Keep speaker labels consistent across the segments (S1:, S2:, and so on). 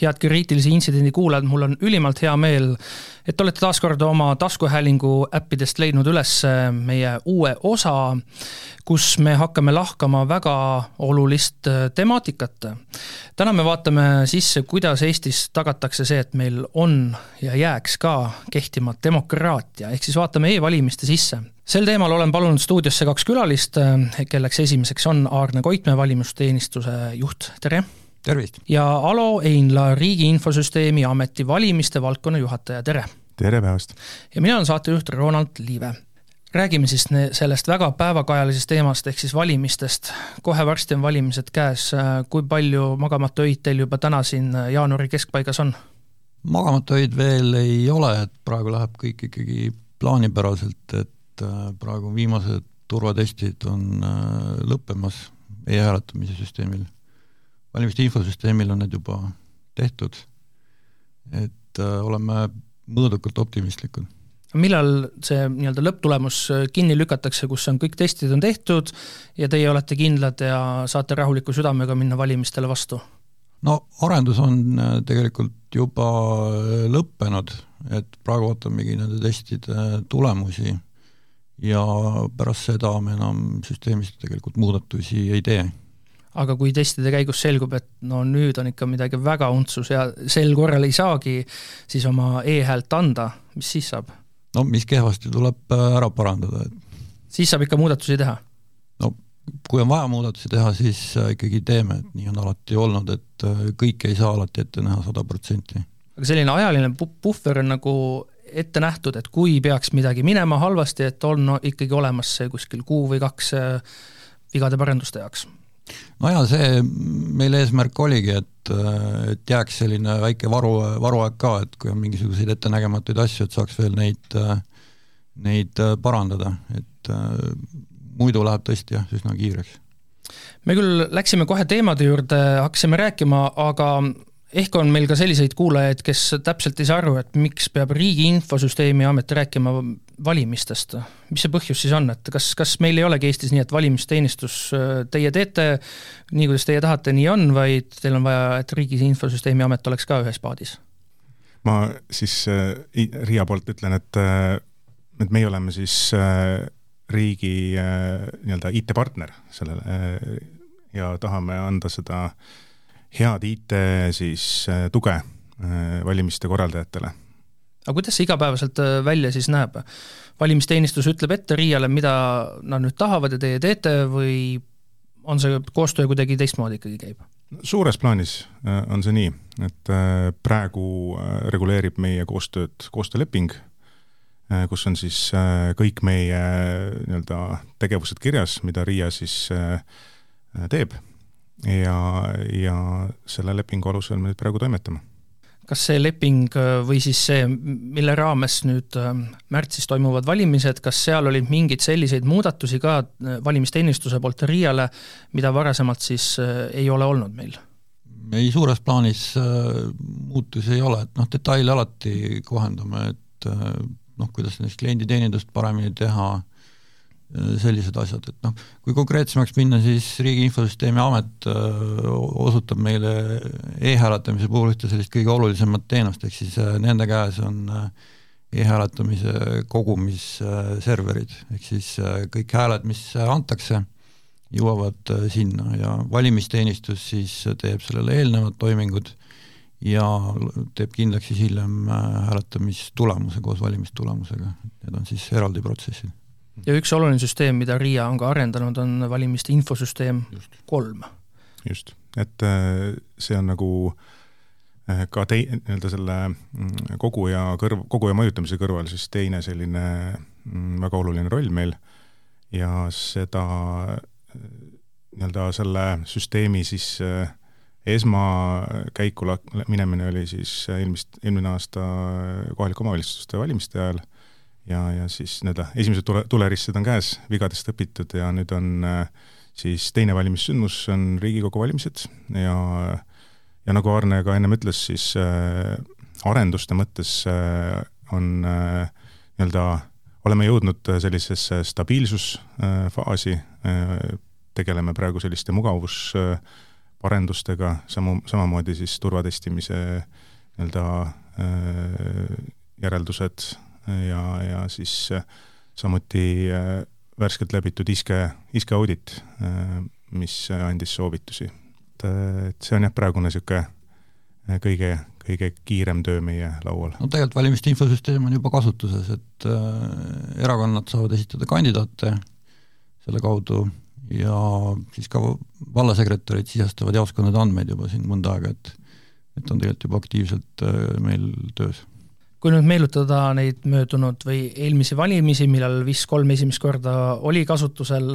S1: head kriitilise intsidendi kuulajad, mul on ülimalt hea meel, et olete taas kord oma taskuhäälingu äppidest leidnud üles meie uue osa, kus me hakkame lahkama väga olulist äh, temaatikat. täna me vaatame sisse, kuidas Eestis tagatakse see, et meil on ja jääks ka kehtima demokraatia, ehk siis vaatame e-valimiste sisse sel teemal olen palunud stuudiosse kaks külalist, äh, kelleks esimeseks on Aarne Koitmäe, valimisteenistuse juht, tere!
S2: Tervist!
S1: ja Alo Einla, Riigi Infosüsteemi Ameti valimiste valdkonna juhataja, tere!
S3: tere päevast!
S1: ja mina olen saatejuht Ronald Liive. räägime siis sellest väga päevakajalisest teemast, ehk siis valimistest. kohe varsti on valimised käes, kui palju magamata öid teil juba täna siin jaanuari keskpaigas on?
S2: magamata öid veel ei ole, et praegu läheb kõik ikkagi plaanipäraselt, et äh, praegu viimased turvatestid on äh, lõppemas e-hääletamise süsteemil valimiste infosüsteemil on need juba tehtud, et äh, oleme mõõdukalt optimistlikud.
S1: millal see nii-öelda lõpptulemus äh, kinni lükatakse, kus on kõik testid on tehtud ja teie olete kindlad ja saate rahuliku südamega minna valimistele vastu?
S2: no arendus on äh, tegelikult juba lõppenud, et praegu ootamegi nende testide tulemusi ja pärast seda me enam süsteemis tegelikult muudatusi ei tee
S1: aga kui testide käigus selgub, et no nüüd on ikka midagi väga untsus ja sel korral ei saagi siis oma e-häält anda, mis siis saab?
S2: no mis kehvasti, tuleb äh, ära parandada, et
S1: siis saab ikka muudatusi teha?
S2: no kui on vaja muudatusi teha, siis äh, ikkagi teeme, et nii on alati olnud, et äh, kõike ei saa alati ette näha sada protsenti.
S1: aga selline ajaline puhver on nagu ette nähtud, et kui peaks midagi minema halvasti, et on no, ikkagi olemas see kuskil kuu või kaks vigade paranduste jaoks
S2: no jaa, see meil eesmärk oligi, et, et jääks selline väike varu, varuaeg ka, et kui on mingisuguseid ettenägematuid asju, et saaks veel neid, neid parandada, et muidu läheb tõesti jah, üsna kiireks.
S1: me küll läksime kohe teemade juurde, hakkasime rääkima, aga ehk on meil ka selliseid kuulajaid, kes täpselt ei saa aru, et miks peab Riigi Infosüsteemi Amet rääkima valimistest. mis see põhjus siis on, et kas, kas meil ei olegi Eestis nii, et valimisteenistus, teie teete nii, kuidas teie tahate, nii on, vaid teil on vaja, et Riigi Infosüsteemi Amet oleks ka ühes paadis?
S3: ma siis äh, Riia poolt ütlen, et, äh, et meie oleme siis äh, riigi äh, nii-öelda IT-partner sellele äh, ja tahame anda seda äh, head IT siis äh, tuge äh, valimiste korraldajatele.
S1: aga kuidas see igapäevaselt äh, välja siis näeb? valimisteenistus ütleb ette RIA-le, mida nad nüüd tahavad ja teie teete või on see koostöö kuidagi teistmoodi ikkagi käib?
S3: suures plaanis on see nii, et praegu reguleerib meie koostööd koostööleping, kus on siis kõik meie nii-öelda tegevused kirjas, mida RIA siis teeb ja, ja selle lepingu alusel me nüüd praegu toimetame.
S1: kas see leping äh, või siis see, mille raames nüüd äh, märtsis toimuvad valimised, kas seal olid mingeid selliseid muudatusi ka äh, valimisteenistuse poolt RIA-le, mida varasemalt siis ei ole olnud meil?
S2: ei, suures plaanis muutusi ei ole, et noh, detaile alati kohendame, et noh, kuidas näiteks klienditeenindust paremini teha, sellised asjad, et noh, kui konkreetsemaks minna, siis Riigi Infosüsteemi Amet osutab meile e-hääletamise puhul ühte sellist kõige olulisemat teenust, ehk siis nende käes on e-hääletamise kogumisserverid, ehk siis kõik hääled, mis antakse, jõuavad sinna ja valimisteenistus siis teeb sellele eelnevad toimingud ja teeb kindlaks siis hiljem hääletamistulemuse koos valimistulemusega, need on siis eraldi protsessid
S1: ja üks oluline süsteem, mida RIA on ka arendanud, on valimiste infosüsteem just. kolm.
S3: just, et äh, see on nagu äh, ka tei-, nii-öelda selle mm, kogu ja kõrv, kogu ja mõjutamise kõrval siis teine selline mm, väga oluline roll meil ja seda äh, nii-öelda selle süsteemi siis esmakäiku minemine oli siis eelmist, eelmine aasta kohalike omavalitsuste valimiste ajal ja, ja siis nii-öelda esimesed tule, tuleristsed on käes, vigadest õpitud ja nüüd on äh, siis teine valimissündmus on Riigikogu valimised ja ja nagu Arne ka ennem ütles, siis äh, arenduste mõttes on nii-öelda, oleme jõudnud sellisesse stabiilsusfaasi, tegeleme praegu selliste mugavusparendustega, samu, samamoodi siis turvatestimise nii-öelda järeldused ja, ja siis samuti värskelt läbitud iske, iske audit, mis andis soovitusi. et, et see on jah, praegune niisugune kõige, kõige kiirem töö meie laual.
S2: no tegelikult valimiste infosüsteem on juba kasutuses, et äh, erakonnad saavad esitada kandidaate selle kaudu ja siis ka vallasekretärid sisestavad jaoskonnade andmeid juba siin mõnda aega, et et on tegelikult juba aktiivselt äh, meil töös
S1: kui nüüd meenutada neid möödunud või eelmisi valimisi, millal WIS kolm esimest korda oli kasutusel,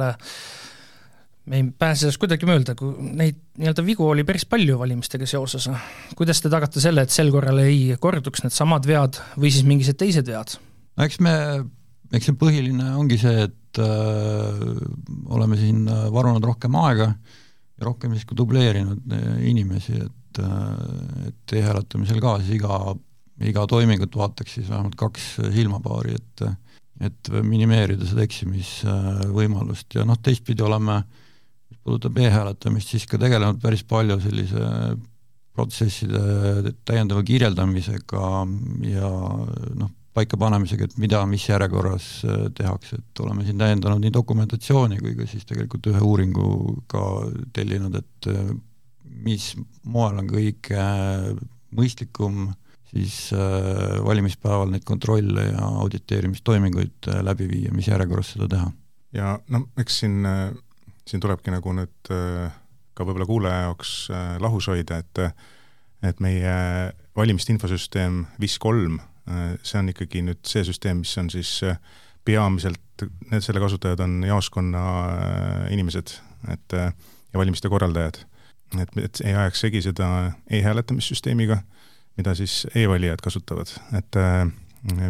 S1: me ei pääse sellest kuidagi mööda, kui neid nii-öelda vigu oli päris palju valimistega seoses. kuidas te tagate selle, et sel korral ei korduks needsamad vead või siis mingisugused teised vead?
S2: no eks me, eks see põhiline ongi see, et äh, oleme siin varunud rohkem aega ja rohkem siis ka dubleerinud äh, inimesi, et äh, et e-hääletamisel ka siis iga iga toimingut vaataks siis vähemalt kaks silmapaari, et et minimeerida seda eksimisvõimalust. Ja noh, teistpidi oleme, mis puudutab e-hääletamist, siis ka tegelenud päris palju sellise protsesside täiendava kirjeldamisega ja noh, paikapanemisega, et mida, mis järjekorras tehakse, et oleme siin täiendanud nii dokumentatsiooni kui ka siis tegelikult ühe uuringu ka tellinud, et mis moel on kõige mõistlikum siis äh, valimispäeval neid kontrolle ja auditeerimistoiminguid äh, läbi viia, mis järjekorras seda teha.
S3: ja noh, eks siin, äh, siin tulebki nagu nüüd ka võib-olla kuulaja jaoks lahus hoida, et et meie valimiste infosüsteem WIS kolm, see on ikkagi nüüd see süsteem, mis on siis peamiselt, need selle kasutajad on jaoskonna inimesed, et ja valimiste korraldajad. et, et ei ajaks segi seda e-hääletamissüsteemiga mida siis e-valijad kasutavad, et äh,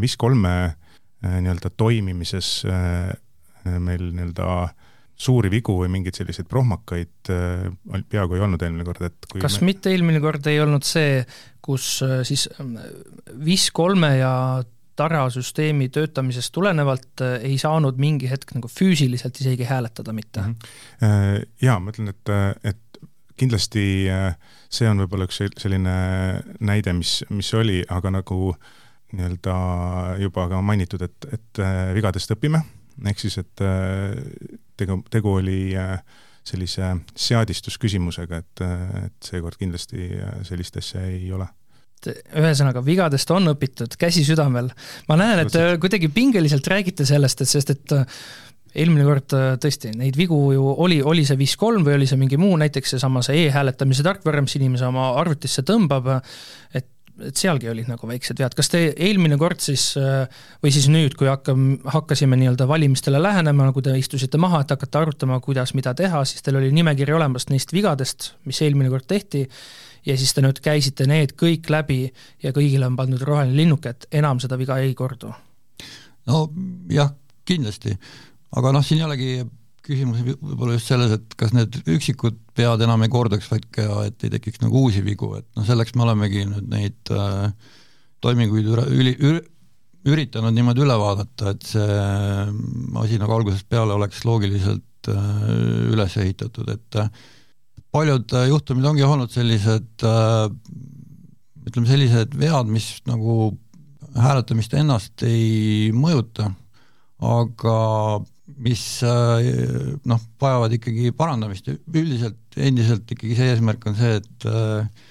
S3: WIS kolme äh, nii-öelda toimimises äh, meil nii-öelda suuri vigu või mingeid selliseid prohmakaid peaaegu ei olnud eelmine kord, et
S1: kas me... mitte eelmine kord ei olnud see, kus siis WIS kolme ja Tara süsteemi töötamisest tulenevalt ei saanud mingi hetk nagu füüsiliselt isegi hääletada mitte?
S3: -hmm. Jaa, ma ütlen, et, et kindlasti äh, see on võib-olla üks selline näide, mis, mis oli, aga nagu nii-öelda juba ka mainitud, et, et äh, vigadest õpime, ehk siis, et äh, tegu, tegu oli sellise seadistusküsimusega, et, et seekord kindlasti sellist asja ei ole.
S1: Ühesõnaga, vigadest on õpitud, käsi südamel. ma näen, et kuidagi pingeliselt räägite sellest, et sest et eelmine kord äh, tõesti, neid vigu ju oli, oli see WIS kolm või oli see mingi muu, näiteks seesama see e-hääletamise tarkvara, mis inimese oma arvutisse tõmbab, et et sealgi olid nagu väiksed vead, kas te eelmine kord siis äh, või siis nüüd, kui hakkame, hakkasime nii-öelda valimistele lähenema, kui te istusite maha, et hakata arutama, kuidas mida teha, siis teil oli nimekiri olemas neist vigadest, mis eelmine kord tehti, ja siis te nüüd käisite need kõik läbi ja kõigile on pandud roheline linnuke, et enam seda viga ei kordu?
S2: no jah, kindlasti aga noh, siin ei olegi küsimus võib-olla just selles, et kas need üksikud pead enam ei kordaks, vaid ka, et ei tekiks nagu uusi vigu, et noh, selleks me olemegi nüüd neid äh, toiminguid üle, üli, üri, üritanud niimoodi üle vaadata, et see asi nagu algusest peale oleks loogiliselt äh, üles ehitatud, et äh, paljud äh, juhtumid ongi olnud sellised äh, ütleme, sellised vead, mis nagu hääletamist ennast ei mõjuta, aga mis äh, noh, vajavad ikkagi parandamist. Üldiselt endiselt ikkagi see eesmärk on see, et äh,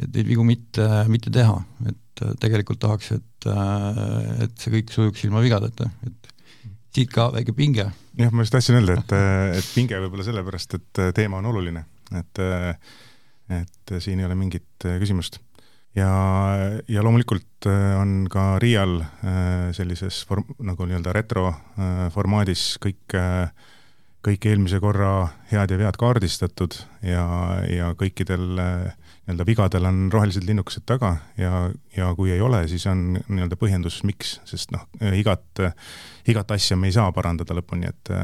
S2: et neid vigu mitte, mitte teha, et äh, tegelikult tahaks, et, et see kõik sujuks ilma vigadeta, et siit ka väike pinge.
S3: jah, ma just tahtsin öelda, et, et pinge võib-olla sellepärast, et teema on oluline, et et siin ei ole mingit küsimust ja, ja loomulikult äh, on ka Riial äh, sellises form-, nagu nii-öelda retro äh, formaadis kõik, kõik eelmise korra head ja vead kaardistatud ja, ja kõikidel nii-öelda vigadel on rohelised linnukesed taga ja, ja kui ei ole, siis on nii-öelda põhjendus, miks, sest noh, igat, igat asja me ei saa parandada lõpuni, et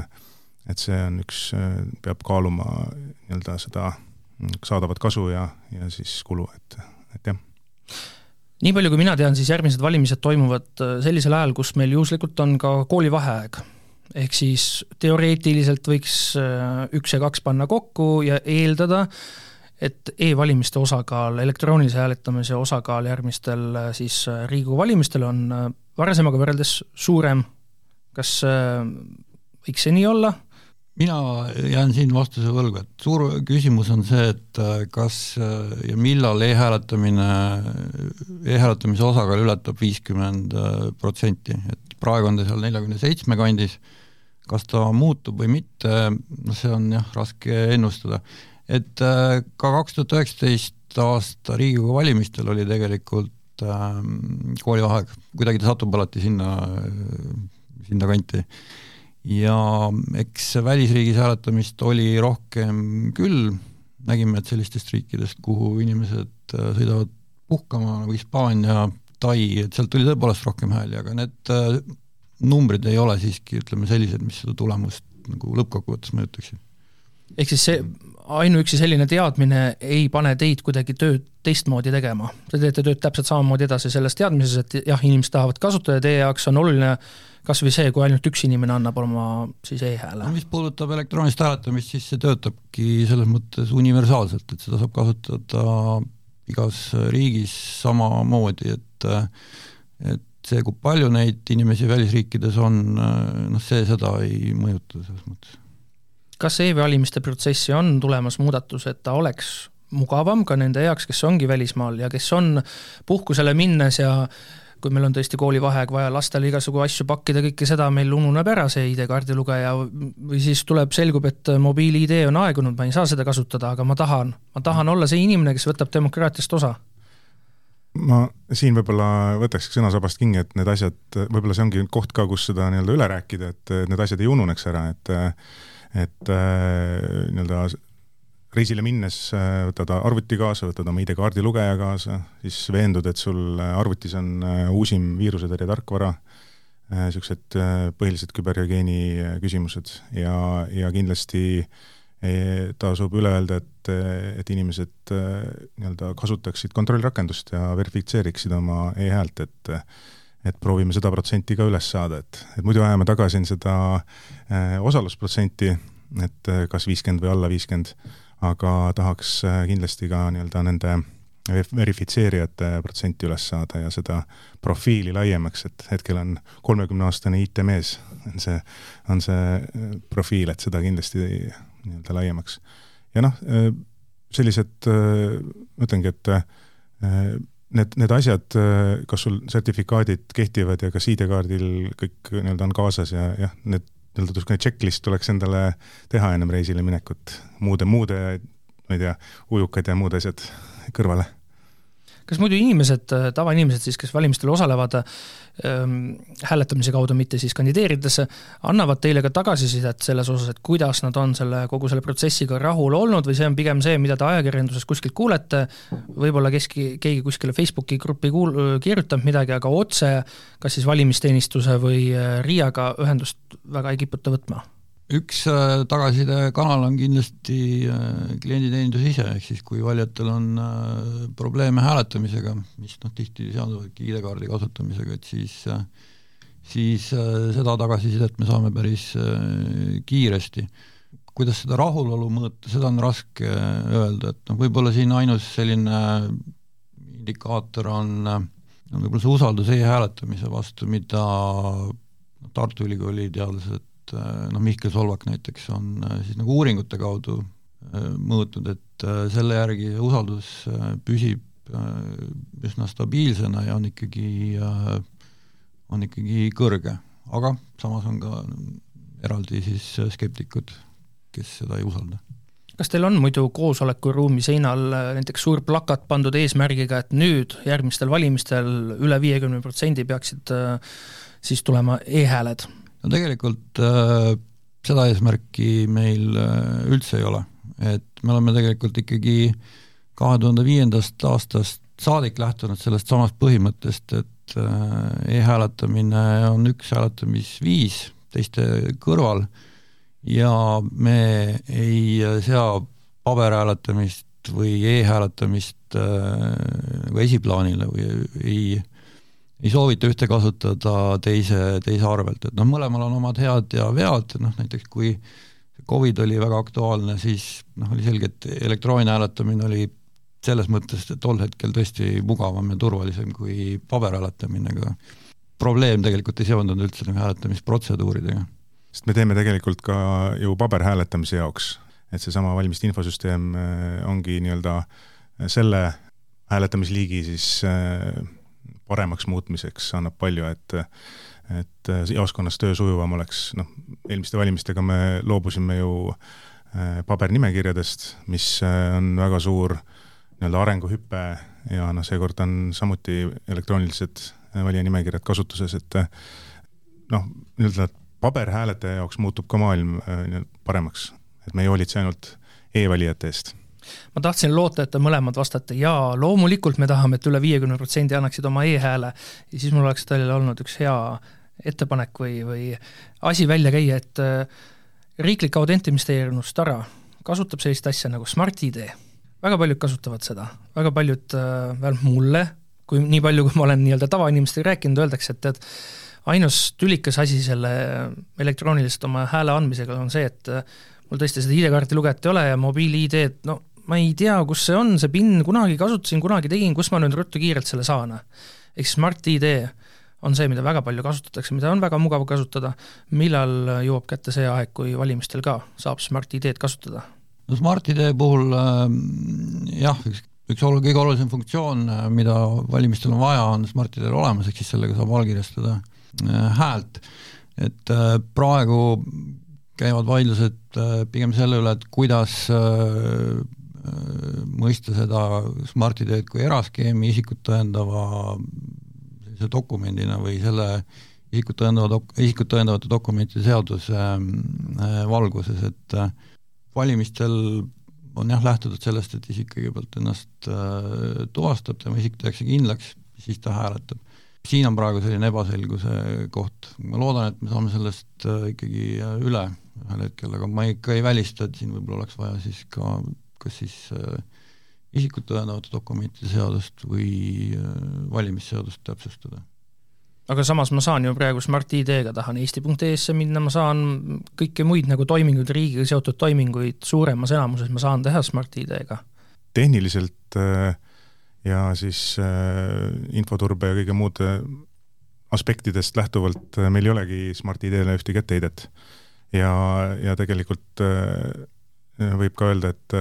S3: et see on üks, peab kaaluma nii-öelda seda saadavat kasu ja, ja siis kulu, et, et jah
S1: nii palju, kui mina tean, siis järgmised valimised toimuvad äh, sellisel ajal, kus meil juhuslikult on ka koolivaheaeg. ehk siis teoreetiliselt võiks äh, üks ja kaks panna kokku ja eeldada, et e-valimiste osakaal, elektroonilise hääletamise osakaal järgmistel äh, siis Riigikogu valimistel on varasemaga võrreldes suurem. kas võiks see nii olla?
S2: Mina jään siin vastuse võlgu, et suur küsimus on see, et äh, kas äh, ja millal e-hääletamine e, e-hääletamise osakaal ületab viiskümmend äh, protsenti, et praegu on ta seal neljakümne seitsme kandis, kas ta muutub või mitte, noh see on jah, raske ennustada. et ka kaks tuhat üheksateist aasta Riigikogu valimistel oli tegelikult ähm, koolivaheaeg, kuidagi ta satub alati sinna, sinna kanti ja eks välisriigis hääletamist oli rohkem küll, nägime, et sellistest riikidest, kuhu inimesed äh, sõidavad puhkama, nagu Hispaania, Tai, et sealt tuli tõepoolest rohkem hääli, aga need äh, numbrid ei ole siiski, ütleme, sellised, mis seda tulemust nagu lõppkokkuvõttes mõjutaksid.
S1: ehk siis see ainuüksi selline teadmine ei pane teid kuidagi tööd teistmoodi tegema, te teete tööd täpselt samamoodi edasi selles teadmises, et jah, inimesed tahavad kasutada ja teie jaoks on oluline kas või see, kui ainult üks inimene annab oma siis e-hääle.
S2: mis puudutab elektroonilist hääletamist, siis see töötabki selles mõttes universaalselt, et seda saab kasutada igas riigis samamoodi, et et see, kui palju neid inimesi välisriikides on, noh see seda ei mõjuta selles mõttes.
S1: kas e-valimiste protsessi on tulemas muudatus, et ta oleks mugavam ka nende jaoks, kes ongi välismaal ja kes on puhkusele minnes ja kui meil on tõesti koolivaheaeg vaja lastele igasugu asju pakkida, kõike seda meil ununeb ära, see ID-kaardi lugeja, või siis tuleb, selgub, et mobiil-ID on aegunud, ma ei saa seda kasutada, aga ma tahan, ma tahan olla see inimene, kes võtab demokraatiast osa.
S3: Ma siin võib-olla võtaks sõnasabast kinni, et need asjad, võib-olla see ongi koht ka, kus seda nii-öelda üle rääkida, et need asjad ei ununeks ära, et et nii-öelda reisile minnes äh, võtad arvuti kaasa, võtad oma ID-kaardi lugeja kaasa, siis veendud, et sul äh, arvutis on äh, uusim viirusetõrje tarkvara, niisugused põhilised küberhügieeni küsimused. Ja, ja kindlasti tasub üle öelda, et, et inimesed nii-öelda kasutaksid kontrollrakendust ja verifitseeriksid oma e-häält, et et proovime seda protsenti ka üles saada, et, et muidu ajame taga siin seda osalusprotsenti, et kas viiskümmend või alla viiskümmend aga tahaks äh, kindlasti ka nii-öelda nende verifitseerijate protsenti üles saada ja seda profiili laiemaks, et hetkel on kolmekümneaastane IT-mees, on see, on see äh, profiil, et seda kindlasti nii-öelda laiemaks. ja noh, äh, sellised, ma ütlengi, et need, need asjad, kas sul sertifikaadid kehtivad ja kas ID-kaardil kõik nii-öelda on kaasas ja jah, need nii-öelda niisugune checklist tuleks endale teha ennem reisile minekut, muude, muude, ma ei tea, ujukad ja muud asjad kõrvale
S1: kas muidu inimesed, tavainimesed siis, kes valimistel osalevad ähm, hääletamise kaudu, mitte siis kandideerides, annavad teile ka tagasisidet selles osas, et kuidas nad on selle, kogu selle protsessiga rahul olnud või see on pigem see, mida te ajakirjanduses kuskilt kuulete, võib-olla keski, keegi kuskile Facebooki gruppi kuul-, kirjutab midagi, aga otse kas siis valimisteenistuse või äh, RIA-ga ühendust väga ei kiputa võtma
S2: üks äh, tagasisidekanal on kindlasti äh, klienditeenindus ise, ehk siis kui valijatel on äh, probleeme hääletamisega, mis noh, tihti seonduvadki ID-kaardi kasutamisega, et siis siis seda tagasisidet me saame päris kiiresti. kuidas seda rahulolu mõõta, seda on raske öelda, et noh, võib-olla siin ainus selline indikaator on, on võib-olla see usaldus e-hääletamise vastu, mida Tartu Ülikooli teadlased et äh, noh, Mihkel Solvak näiteks on äh, siis nagu uuringute kaudu äh, mõõtnud, et selle järgi usaldus püsib üsna stabiilsena ja on ikkagi, on ikkagi kõrge, aga samas on ka eraldi siis skeptikud, kes seda ei usalda
S1: kas teil on muidu koosolekuruumi seinal näiteks suur plakat pandud eesmärgiga, et nüüd järgmistel valimistel üle viiekümne protsendi peaksid siis tulema e-hääled?
S2: No tegelikult äh, seda eesmärki meil äh, üldse ei ole, et me oleme tegelikult ikkagi kahe tuhande viiendast aastast saadik lähtunud sellest samast põhimõttest, et äh, e-hääletamine on üks hääletamisviis teiste kõrval ja me ei sea paberhääletamist hääletamist või e-hääletamist nagu esiplaanile või ei, ei soovita ühte kasutada teise, teise arvelt, et noh, mõlemal on omad head ja vead, noh näiteks kui Covid oli väga aktuaalne, siis noh, oli selge, et elektrooniline hääletamine oli selles mõttes tol hetkel tõesti mugavam ja turvalisem kui paberhääletamine, aga probleem tegelikult ei seondunud üldse nagu hääletamisprotseduuridega.
S3: sest me teeme tegelikult ka ju paberhääletamise jaoks, et seesama valimiste infosüsteem äh, ongi nii-öelda selle hääletamisliigi siis äh, paremaks muutmiseks annab palju, et et jaoskonnas töö sujuvam oleks, noh, eelmiste valimistega me loobusime ju äh, pabernimekirjadest, mis on väga suur nii-öelda arenguhüpe ja noh, seekord on samuti elektroonilised valijanimekirjad kasutuses, et noh, nii-öelda paberhääletaja jaoks muutub ka maailm paremaks, et me ei hoolitse ainult e-valijate eest
S1: ma tahtsin loota, et te mõlemad vastate jaa, loomulikult me tahame, et üle viiekümne protsendi annaksid oma e-hääle. Ja siis mul oleks teile olnud üks hea ettepanek või, või asi välja käia, et äh, riiklik autentimisteenus Tara kasutab sellist asja nagu Smart-ID. väga paljud kasutavad seda, väga paljud, äh, vähemalt mulle kui nii palju, kui ma olen nii-öelda tavainimestega rääkinud, öeldakse, et tead, ainus tülikas asi selle elektrooniliselt oma hääle andmisega on see, et mul tõesti seda ID-kaarti luget ei ole ja mobiil-ID-d, no ma ei tea, kus see on, see PIN, kunagi kasutasin, kunagi tegin, kus ma nüüd ruttu kiirelt selle saan? ehk siis Smart-ID on see, mida väga palju kasutatakse, mida on väga mugav kasutada, millal jõuab kätte see aeg, kui valimistel ka saab Smart-ID-d kasutada?
S2: no Smart-ID puhul äh, jah, üks üks olu-, kõige olulisem funktsioon, äh, mida valimistel on vaja, on Smart-ID-l olemas, ehk siis sellega saab allkirjastada äh, häält. et äh, praegu käivad vaidlused pigem selle üle, et kuidas mõista seda Smart-ID-d kui eraskeemi isikut tõendava sellise dokumendina või selle isikut tõendava dok-, isikut tõendavate dokumentide seaduse valguses, et valimistel on jah, lähtutud sellest, et isik kõigepealt ennast äh, tuvastab, tema isik tehakse kindlaks, siis ta hääletab. siin on praegu selline ebaselguse koht, ma loodan, et me saame sellest äh, ikkagi äh, üle ühel hetkel, aga ma ikka ei välista, et siin võib-olla oleks vaja siis ka kas siis äh, isikut tõendavate dokumentide seadust või äh, valimisseadust täpsustada
S1: aga samas ma saan ju praegu Smart-ID-ga, tahan eesti.ee-sse minna, ma saan kõiki muid nagu toiminguid, riigiga seotud toiminguid suuremas enamuses ma saan teha Smart-ID-ga.
S3: tehniliselt äh, ja siis infoturbe ja kõige muude aspektidest lähtuvalt äh, meil ei olegi Smart-ID-le ühtegi etteheidet. ja, ja tegelikult võib ka öelda, et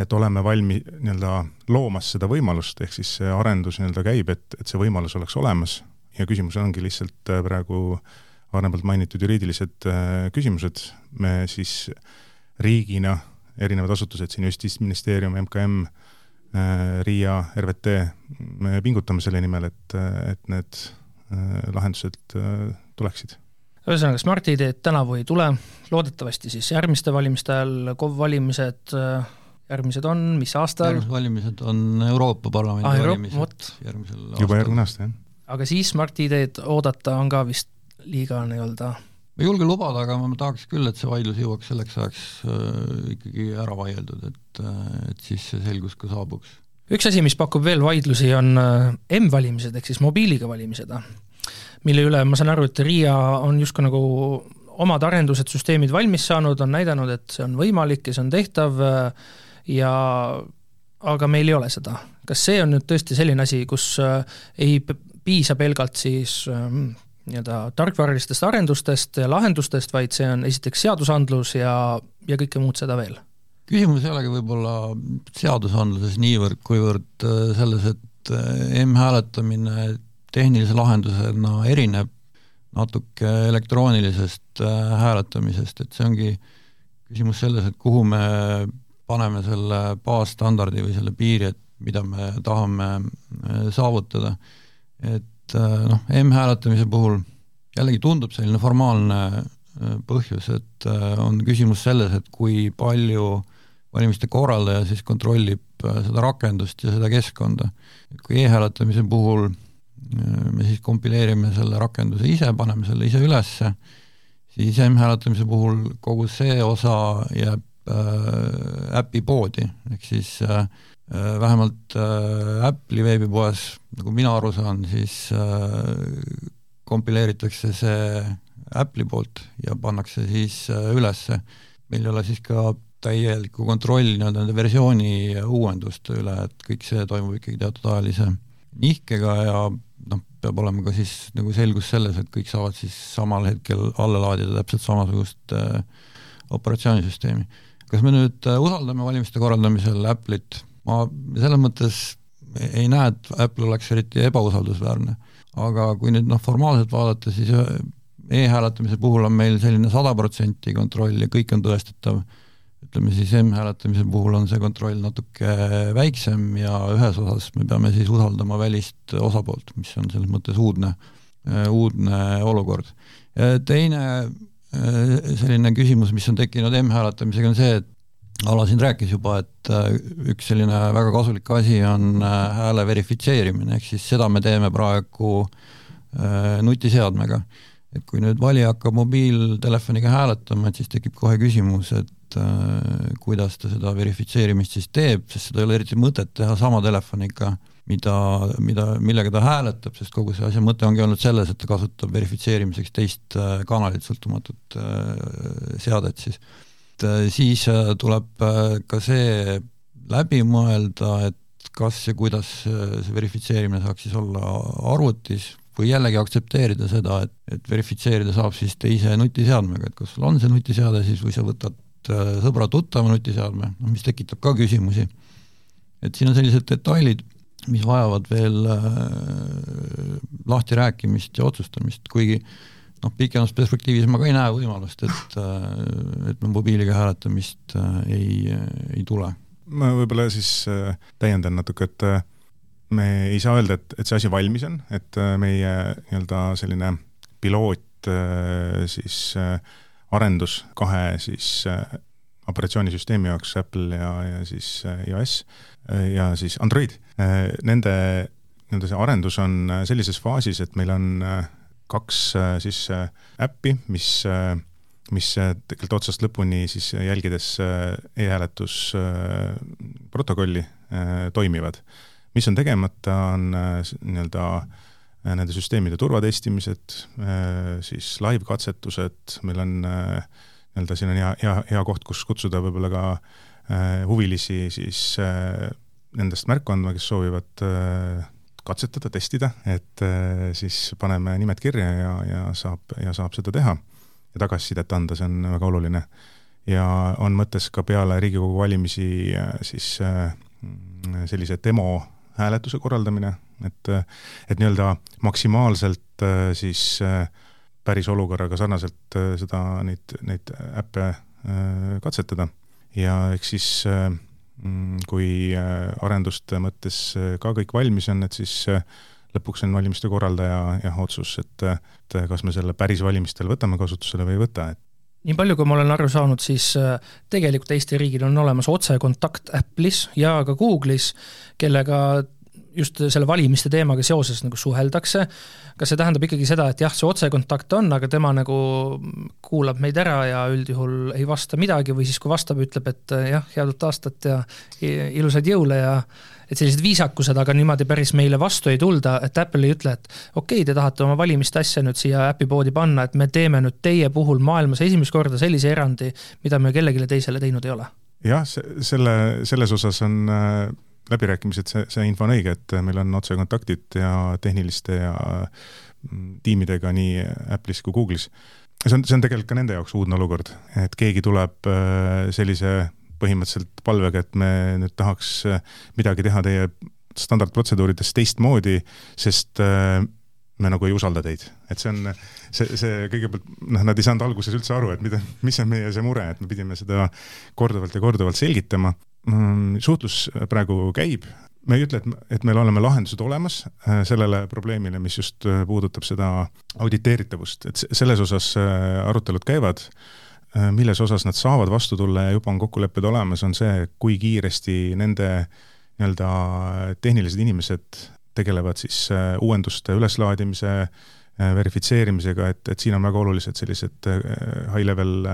S3: et oleme valmi nii-öelda loomas seda võimalust, ehk siis see arendus nii-öelda käib, et, et see võimalus oleks olemas. Ja küsimus ongi lihtsalt äh, praegu varem poolt mainitud juriidilised äh, küsimused, me siis riigina, erinevad asutused siin, Justiitsministeerium, MKM, äh, RIA, RVT, me pingutame selle nimel, et, et need lahendused tuleksid.
S1: Ühesõnaga, Smart-ID-d tänavu ei tule, loodetavasti siis järgmiste valimiste ajal, KOV valimised, järgmised on, mis aastal?
S2: järgmised valimised on Euroopa Parlamendi ah, valimised järgmisel
S3: aastal. juba järgmine aasta, jah
S1: aga siis Smart-ID-d oodata on ka vist liiga nii-öelda
S2: ma ei julge lubada, aga ma tahaks küll, et see vaidlus jõuaks selleks ajaks äh, ikkagi ära vaieldud, et, äh, et siis see selgus ka saabuks.
S1: üks asi, mis pakub veel vaidlusi, on äh, M-valimised ehk siis mobiiliga valimised, mille üle ma saan aru, et RIA on justkui nagu omad arendused, süsteemid valmis saanud, on näidanud, et see on võimalik ja see on tehtav äh, ja aga meil ei ole seda. kas see on nüüd tõesti selline asi, kus äh, ei piisa pelgalt siis ähm, nii-öelda tarkvaralistest arendustest ja lahendustest, vaid see on esiteks seadusandlus ja, ja kõike muud seda veel?
S2: küsimus ei olegi võib-olla seadusandluses niivõrd, kuivõrd äh, selles, et äh, m-hääletamine tehnilise lahendusena erineb natuke elektroonilisest hääletamisest, et see ongi küsimus selles, et kuhu me paneme selle baasstandardi või selle piiri, et mida me tahame saavutada et äh, noh, M-hääletamise puhul jällegi tundub selline formaalne äh, põhjus, et äh, on küsimus selles, et kui palju valimiste korraldaja siis kontrollib seda rakendust ja seda keskkonda. et kui e-hääletamise puhul me siis kompileerime selle rakenduse ise, paneme selle ise ülesse, siis M-hääletamise puhul kogu see osa jääb äh, äpipoodi, ehk siis äh, äh, vähemalt äh, Apple'i veebipoes, nagu mina aru saan, siis äh, kompileeritakse see Apple'i poolt ja pannakse siis äh, ülesse. meil ei ole siis ka täielikku kontrolli nii-öelda nende versiooni uuenduste üle, et kõik see toimub ikkagi teatud ajalise nihkega ja noh, peab olema ka siis nagu selgus selles, et kõik saavad siis samal hetkel alla laadida täpselt samasugust äh, operatsioonisüsteemi. Kas me nüüd äh, usaldame valimiste korraldamisel Apple'it, ma selles mõttes ei näe, et Apple oleks eriti ebausaldusväärne, aga kui nüüd noh, formaalselt vaadata, siis äh, e-hääletamise puhul on meil selline sada protsenti kontroll ja kõik on tõestatav. Ütleme siis M-hääletamise puhul on see kontroll natuke väiksem ja ühes osas me peame siis usaldama välist osapoolt, mis on selles mõttes uudne, uudne olukord. teine selline küsimus, mis on tekkinud M-hääletamisega, on see, et Ala siin rääkis juba, et üks selline väga kasulik asi on hääle verifitseerimine, ehk siis seda me teeme praegu nutiseadmega. et kui nüüd valija hakkab mobiiltelefoniga hääletama, et siis tekib kohe küsimus, et äh, kuidas ta seda verifitseerimist siis teeb, sest seda ei ole eriti mõtet teha sama telefoniga, mida, mida, millega ta hääletab, sest kogu see asja mõte ongi olnud selles, et ta kasutab verifitseerimiseks teist äh, kanalit, sõltumatut äh, seadet siis. et siis tuleb ka see läbi mõelda, et kas ja kuidas see verifitseerimine saaks siis olla arvutis või jällegi aktsepteerida seda, et, et verifitseerida saab siis teise nutiseadmega, et kas sul on see nutiseade siis või sa võtad Äh, sõbra-tuttava nutiseadme, noh mis tekitab ka küsimusi. et siin on sellised detailid, mis vajavad veel äh, lahtirääkimist ja otsustamist, kuigi noh, pikemas perspektiivis ma ka ei näe võimalust, et äh,, et mobiiliga hääletamist äh, ei, ei tule.
S3: ma võib-olla siis täiendan natuke, et me ei saa öelda, et, et see asi valmis on, et meie nii-öelda selline piloot siis arendus kahe siis operatsioonisüsteemi jaoks, Apple ja, ja siis iOS ja siis Android. Nende, nii-öelda see arendus on sellises faasis, et meil on kaks siis äppi, mis, mis tegelikult otsast lõpuni siis jälgides e-hääletusprotokolli toimivad. mis on tegemata, on nii-öelda Äh, nende süsteemide turvatestimised, äh, siis live-katsetused, meil on äh, nii-öelda siin on hea, hea, hea koht, kus kutsuda võib-olla ka huvilisi siis nendest märku andma, kes soovivad katsetada, testida, et siis paneme nimed kirja ja, ja saab, ja saab seda teha ja tagasisidet anda, see on väga oluline. ja on mõttes ka peale Riigikogu valimisi siis sellise demo hääletuse korraldamine, et, et nii-öelda maksimaalselt äh, siis äh, päris olukorraga sarnaselt äh, seda, neid, neid äppe katsetada ja eks siis mm, kui arenduste mõttes ka kõik valmis on, et siis lõpuks on valimiste korraldaja jah, otsus, et, et kas me selle päris valimistel võtame kasutusele või ei võta, et
S1: nii palju, kui ma olen aru saanud, siis tegelikult Eesti riigil on olemas otsekontakt Apple'is ja ka Google'is, kellega just selle valimiste teemaga seoses nagu suheldakse, kas see tähendab ikkagi seda, et jah, see otsekontakt on, aga tema nagu kuulab meid ära ja üldjuhul ei vasta midagi või siis, kui vastab, ütleb, et jah, head uut aastat ja ilusaid jõule ja et sellised viisakused, aga niimoodi päris meile vastu ei tulda, et Apple ei ütle, et okei okay,, te tahate oma valimiste asja nüüd siia äpipoodi panna, et me teeme nüüd teie puhul maailmas esimest korda sellise erandi, mida me kellelegi teisele teinud ei ole.
S3: jah, selle, selles osas on äh läbirääkimised, see, see info on õige, et meil on otsekontaktid ja tehniliste ja mm, tiimidega nii Apple'is kui Google'is. see on, see on tegelikult ka nende jaoks uudne olukord, et keegi tuleb äh, sellise põhimõtteliselt palvega, et me nüüd tahaks äh, midagi teha teie standardprotseduurides teistmoodi, sest äh, me nagu ei usalda teid, et see on, see, see kõigepealt, noh, nad ei saanud alguses üldse aru, et mida, mis on meie see mure, et me pidime seda korduvalt ja korduvalt selgitama suhtlus praegu käib, me ei ütle, et, et meil oleme lahendused olemas äh, sellele probleemile, mis just äh, puudutab seda auditeeritavust, et selles osas äh, arutelud käivad, milles osas nad saavad vastu tulla ja juba on kokkulepped olemas, on see, kui kiiresti nende nii-öelda tehnilised inimesed tegelevad siis uuenduste üleslaadimise, verifitseerimisega, et, et siin on väga olulised sellised high level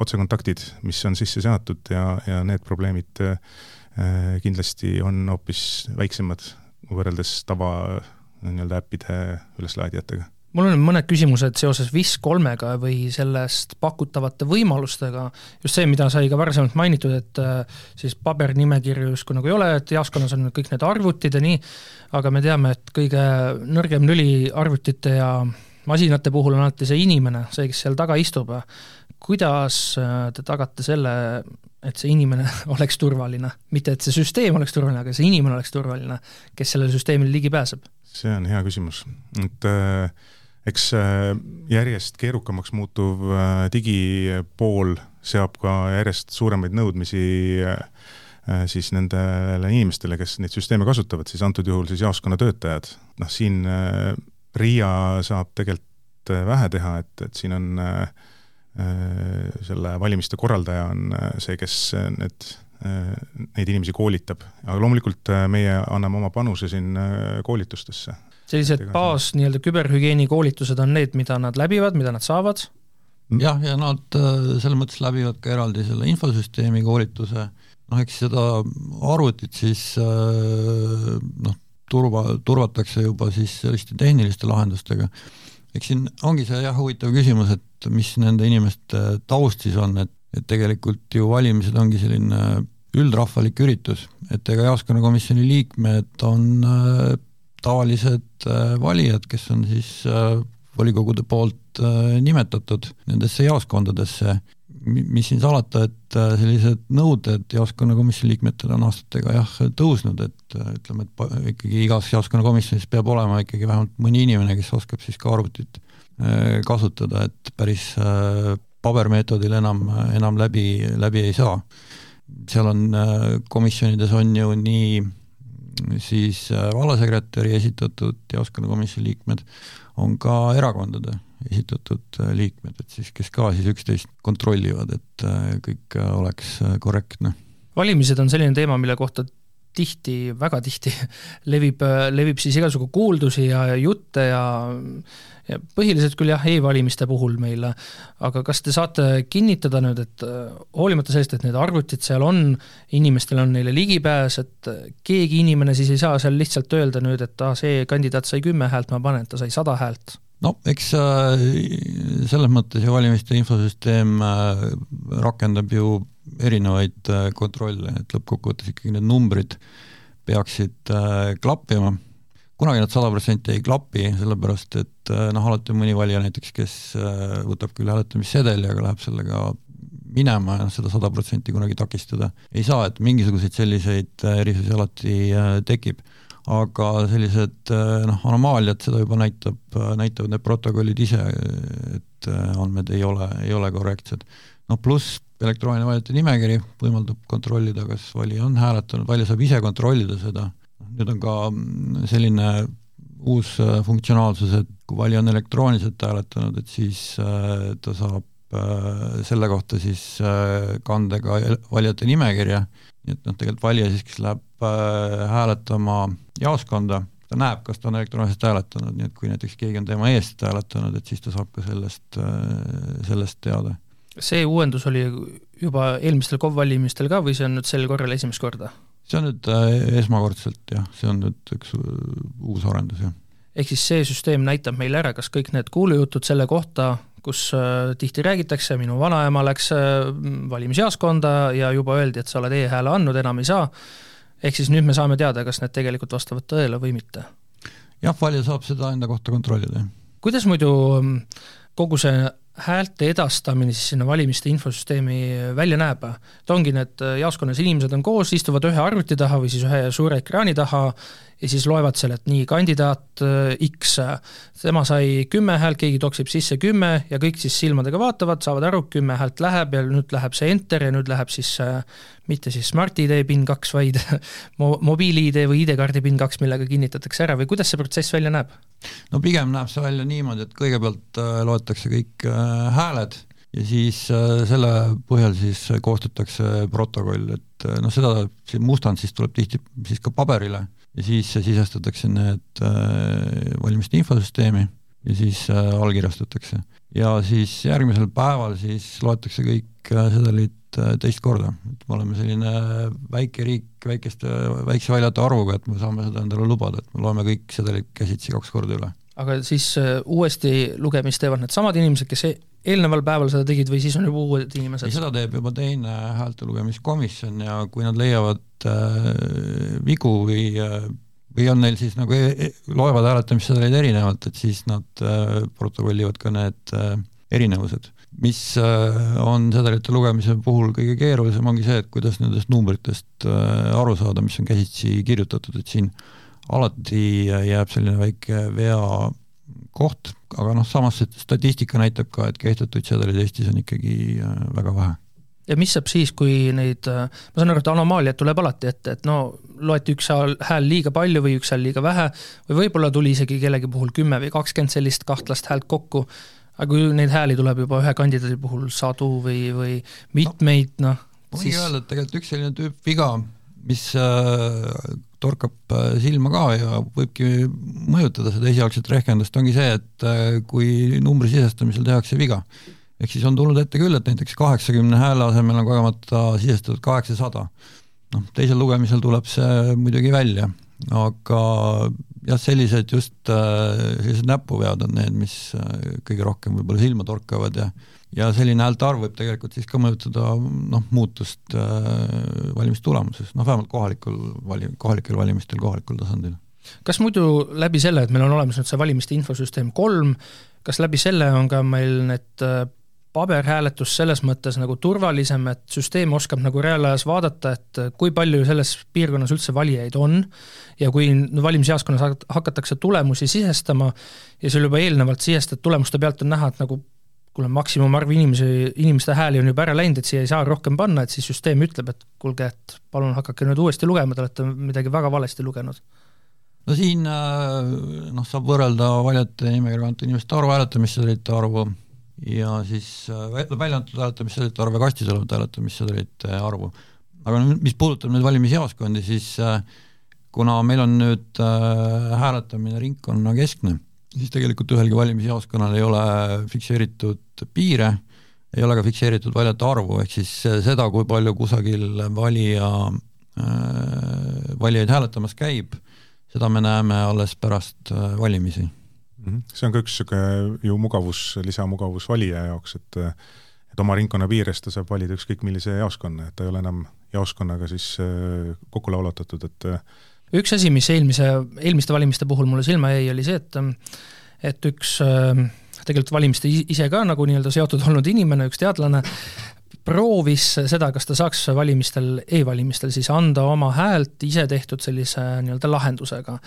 S3: otsekontaktid, mis on sisse seatud ja, ja need probleemid kindlasti on hoopis väiksemad võrreldes tava nii-öelda äppide üleslaadijatega
S1: mul on mõned küsimused seoses WIS kolmega või sellest pakutavate võimalustega, just see, mida sai ka varasemalt mainitud, et äh, siis pabernimekirju justkui nagu ei ole, et jaoskonnas on kõik need arvutid ja nii, aga me teame, et kõige nõrgem lüli arvutite ja masinate puhul on alati see inimene, see, kes seal taga istub. kuidas äh, te tagate selle, et see inimene oleks turvaline, mitte et see süsteem oleks turvaline, aga see inimene oleks turvaline, kes sellele süsteemile ligi pääseb?
S3: see on hea küsimus, et äh eks äh, järjest keerukamaks muutuv äh, digipool seab ka järjest suuremaid nõudmisi äh, siis nendele inimestele, kes neid süsteeme kasutavad, siis antud juhul siis jaoskonna töötajad. noh, siin RIA saab tegelikult vähe teha, et, et siin on selle valimiste korraldaja on see, kes need, neid inimesi koolitab, aga loomulikult meie anname oma panuse siin koolitustesse,
S1: sellised baas nii-öelda küberhügieeni koolitused on need, mida nad läbivad, mida nad saavad?
S2: jah, ja nad äh, selles mõttes läbivad ka eraldi selle infosüsteemi koolituse, noh eks seda arvutit siis äh, noh, turva, turvatakse juba siis selliste tehniliste lahendustega. eks siin ongi see jah, huvitav küsimus, et mis nende inimeste taust siis on, et, et tegelikult ju valimised ongi selline üldrahvalik üritus, et ega jaoskonnakomisjoni liikmed on äh, tavalised äh, valijad, kes on siis äh, volikogude poolt äh, nimetatud nendesse jaoskondadesse, mis siin salata, et sellised nõuded jaoskonnakomisjoni liikmetel on aastatega jah, tõusnud, et ütleme, et ikkagi igas jaoskonnakomisjonis peab olema ikkagi vähemalt mõni inimene, kes oskab siis ka arvutit kasutada, et päris pabermeetodil enam, enam läbi, läbi ei saa. seal on, komisjonides on ju nii siis äh, vallasekretäri esitatud jaoskonnakomisjoni liikmed on ka erakondade esitatud äh, liikmed, et siis, kes ka siis üksteist kontrollivad, et äh, kõik oleks korrektne.
S1: valimised on selline teema, mille kohta tihti, väga tihti levib, levib siis igasugu kuuldusi ja jutte ja ja põhiliselt küll jah, e-valimiste puhul meil, aga kas te saate kinnitada nüüd, et äh, hoolimata sellest, et need arvutid seal on, inimestel on neile ligipääs, et äh, keegi inimene siis ei saa seal lihtsalt öelda nüüd, et ah, see kandidaat sai kümme häält, ma panen, ta sai sada häält?
S2: no eks äh, selles mõttes ju valimiste infosüsteem rakendab ju erinevaid kontrolle, et lõppkokkuvõttes ikkagi need numbrid peaksid klappima kunagi nad sada protsenti ei klapi, sellepärast et äh, noh, alati on mõni valija näiteks, kes äh, võtab küll hääletamissedeli, aga läheb sellega minema ja noh, seda sada protsenti kunagi takistada ei saa, et mingisuguseid selliseid äh, erisusi alati tekib. aga sellised noh, anomaaliad, seda juba näitab, näitavad need protokollid ise, et andmed ei ole, ei ole korrektsed. noh, pluss elektrooniline valijate nimekiri võimaldab kontrollida, kas valija on hääletanud, valija saab ise kontrollida seda nüüd on ka mm, selline uus äh, funktsionaalsus, et kui valija on elektrooniliselt hääletanud, et siis äh, ta saab äh, selle kohta siis kanda ka valijate nimekirja, nii et noh, tegelikult valija siis, kes läheb hääletama jaoskonda, ta näeb, kas ta on elektrooniliselt hääletanud, nii et kui näiteks keegi on tema eest hääletanud, et siis ta saab ka sellest, sellest teada.
S1: see uuendus oli juba eelmistel KOV valimistel ka või see on nüüd sel korral esimest korda?
S2: See on nüüd äh, esmakordselt jah, see on nüüd üks äh, uus arendus, jah.
S1: ehk siis see süsteem näitab meile ära, kas kõik need kuulujutud selle kohta, kus äh, tihti räägitakse, minu vanaema läks valimisjaoskonda ja juba öeldi, et sa oled e-hääle andnud, enam ei saa, ehk siis nüüd me saame teada, kas need tegelikult vastavad tõele või mitte.
S2: jah, valija saab seda enda kohta kontrollida, jah.
S1: kuidas muidu mm, kogu see häälte edastamine siis sinna valimiste infosüsteemi välja näeb, et ongi need äh, jaoskonnas inimesed on koos, istuvad ühe arvuti taha või siis ühe suure ekraani taha ja siis loevad seal, et nii, kandidaat äh, X, tema sai kümme häält, keegi toksib sisse kümme ja kõik siis silmadega vaatavad, saavad aru, kümme häält läheb ja nüüd läheb see enter ja nüüd läheb siis äh, mitte siis Smart-ID PIN kaks, vaid mo-, mobiil-ID või ID-kaardi PIN kaks, millega kinnitatakse ära või kuidas see protsess välja näeb?
S2: no pigem näeb see välja niimoodi, et kõigepealt loetakse kõik hääled ja siis äh, selle põhjal siis koostatakse protokoll, et äh, noh, seda, see mustand siis tuleb tihti siis ka paberile ja siis sisestatakse need äh, valimiste infosüsteemi ja siis äh, allkirjastatakse. ja siis järgmisel päeval siis loetakse kõik äh, sedelid äh, teist korda, et me oleme selline väike riik väikeste, väikse valijate arvuga, et me saame seda endale lubada, et me loeme kõik sedelid käsitsi kaks korda üle.
S1: Aga siis uuesti lugemist teevad needsamad inimesed, kes e-, eelneval päeval seda tegid või siis on juba uued inimesed?
S2: ei, seda teeb juba teine häälte lugemiskomisjon ja kui nad leiavad äh, vigu või äh, või on neil siis nagu e, e loevad hääletamissedeleid erinevalt, et siis nad äh, protokollivad ka need äh, erinevused. mis äh, on sedelite lugemise puhul kõige keerulisem, ongi see, et kuidas nendest numbritest äh, aru saada, mis on käsitsi kirjutatud, et siin alati jääb selline väike vea koht, aga noh, samas statistika näitab ka, et kehtetuid sedeleid Eestis on ikkagi äh, väga vähe.
S1: Ja mis saab siis, kui neid, ma saan aru, et anomaaliat tuleb alati ette, et no loeti üks hääl liiga palju või üks hääl liiga vähe või võib-olla tuli isegi kellegi puhul kümme või kakskümmend sellist kahtlast häält kokku, aga kui neid hääli tuleb juba ühe kandidaadi puhul sadu või, või mitmeid, noh
S2: ma võin siis... öelda, et tegelikult üks selline tüüp viga, mis äh, torkab äh, silma ka ja võibki mõjutada seda esialgset rehkendust, ongi see, et äh, kui numbri sisestamisel tehakse viga ehk siis on tulnud ette küll, et näiteks kaheksakümne hääle asemel on kogemata sisestatud kaheksasada. noh, teisel lugemisel tuleb see muidugi välja, aga jah, sellised just äh, sellised näpuvead on need, mis kõige rohkem võib-olla silma torkavad ja ja selline häälte arv võib tegelikult siis ka mõjutada noh, muutust äh, valimistulemuses, noh vähemalt kohalikul vali-, kohalikel valimistel kohalikul tasandil.
S1: kas muidu läbi selle, et meil on olemas nüüd see valimiste infosüsteem kolm, kas läbi selle on ka meil need paberhääletus selles mõttes nagu turvalisem, et süsteem oskab nagu reaalajas vaadata, et kui palju selles piirkonnas üldse valijaid on ja kui valimisjaoskonnas hakatakse tulemusi sisestama ja sul juba eelnevalt sisestatud tulemuste pealt on näha, et nagu kuule, maksimumarv inimesi, inimeste hääli on juba ära läinud, et siia ei saa rohkem panna, et siis süsteem ütleb, et kuulge, et palun hakake nüüd uuesti lugema, te olete midagi väga valesti lugenud
S2: no siin äh, noh, saab võrrelda valijate nimekirja kantud inimeste arvu, hääletamissedelite arvu ja siis äh, välja antud hääletamissedelite arvu ja kastis olevate hääletamissedelite arvu. aga mis puudutab nüüd valimisjaoskondi, siis äh, kuna meil on nüüd hääletamine ringkonnakeskne, siis tegelikult ühelgi valimisjaoskonnal ei ole fikseeritud piire, ei ole ka fikseeritud valijate arvu, ehk siis seda, kui palju kusagil valija äh,, valijaid hääletamas käib, seda me näeme alles pärast äh, valimisi
S3: Mhm. see on ka üks niisugune ju mugavus, lisamugavus valija jaoks, et et oma ringkonna piires ta saab valida ükskõik millise jaoskonna, et ta ei ole enam jaoskonnaga siis äh, kokku laulatatud, et
S1: üks asi, mis eelmise, eelmiste valimiste puhul mulle silma jäi, oli see, et et üks äh, tegelikult valimiste ise ka nagu nii-öelda seotud olnud inimene, üks teadlane, proovis seda, kas ta saaks valimistel e, e-valimistel siis anda oma häält ise tehtud sellise nii-öelda lahendusega.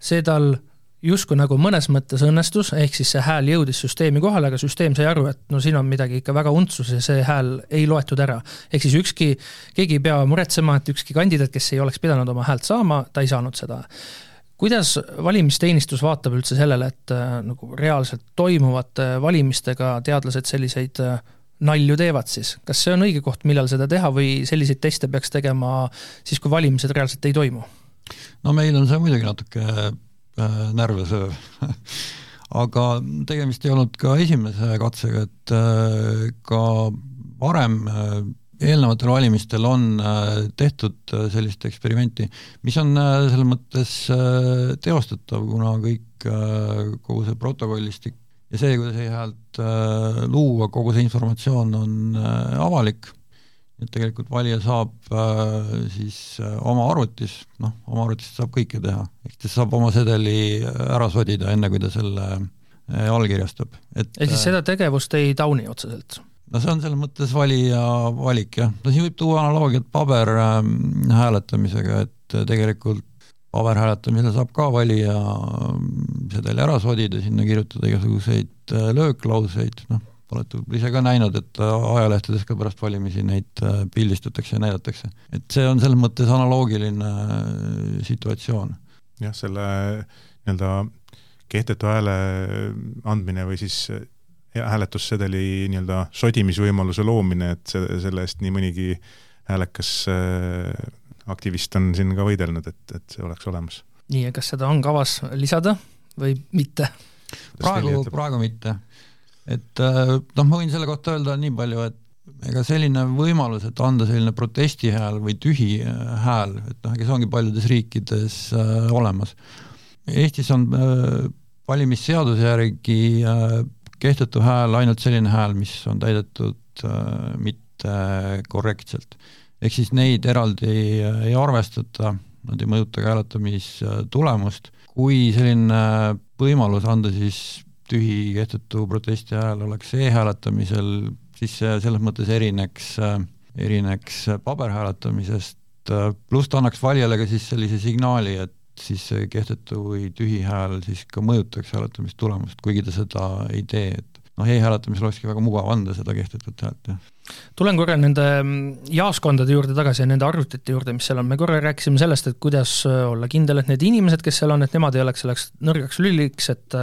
S1: see tal justkui nagu mõnes mõttes õnnestus, ehk siis see hääl jõudis süsteemi kohale, aga süsteem sai aru, et no siin on midagi ikka väga untsus ja see hääl ei loetud ära. ehk siis ükski, keegi ei pea muretsema, et ükski kandidaat, kes ei oleks pidanud oma häält saama, ta ei saanud seda. kuidas valimisteenistus vaatab üldse sellele, et äh, nagu reaalselt toimuvate valimistega teadlased selliseid äh, nalju teevad siis, kas see on õige koht, millal seda teha või selliseid teste peaks tegema siis, kui valimised reaalselt ei toimu?
S2: no meil on see muidugi natuke Äh, närve sööv aga tegemist ei olnud ka esimese katsega, et äh, ka varem äh, eelnevatel valimistel on tehtud sellist eksperimenti, mis on selles mõttes teostatav, kuna kõik, kogu see protokollistik ja see, kuidas e-häält luua, kogu see informatsioon on avalik et tegelikult valija saab äh, siis äh, oma arvutis, noh, oma arvutist saab kõike teha, ehk ta saab oma sedeli äh, ära sodida, enne kui ta selle äh, allkirjastab, et
S1: ehk siis äh, seda tegevust ei tauni otseselt?
S2: no see on selles mõttes valija valik jah, no siin võib tuua analoogiat paberhääletamisega, ähm, et tegelikult paberhääletamisel saab ka valija ähm, sedeli ära sodida, sinna kirjutada igasuguseid äh, lööklauseid, noh, olete võib-olla ise ka näinud, et ajalehtedes ka pärast valimisi neid äh, pildistatakse ja näidatakse. et see on selles mõttes analoogiline äh, situatsioon.
S3: jah, selle nii-öelda kehtetu hääle andmine või siis äh, hääletussedeli nii-öelda sodimisvõimaluse loomine, et see, selle eest nii mõnigi häälekas aktivist on siin ka võidelnud, et, et see oleks olemas.
S1: nii, ja kas seda on kavas lisada või mitte?
S2: praegu, praegu mitte. Et noh, ma võin selle kohta öelda nii palju, et ega selline võimalus, et anda selline protestihääl või tühi hääl, et noh, ega see ongi paljudes riikides äh, olemas. Eestis on äh, valimisseaduse järgi äh, kehtetu hääl ainult selline hääl, mis on täidetud äh, mitte korrektselt. ehk siis neid eraldi äh, ei arvestata, nad ei mõjuta ka hääletamistulemust, kui selline võimalus anda siis tühi kehtetu protesti hääl oleks e-hääletamisel siis see selles mõttes erineks, erineks paberhääletamisest, pluss ta annaks valijale ka siis sellise signaali, et siis see kehtetu või tühi hääl siis ka mõjutaks hääletamistulemust, kuigi ta seda ei tee, et noh, e-hääletamisel olekski väga mugav anda seda kehtetut häält, jah.
S1: tulen korra nende jaoskondade juurde tagasi ja nende arvutite juurde, mis seal on, me korra rääkisime sellest, et kuidas olla kindel, et need inimesed, kes seal on, et nemad ei oleks selleks nõrgaks lüliks, et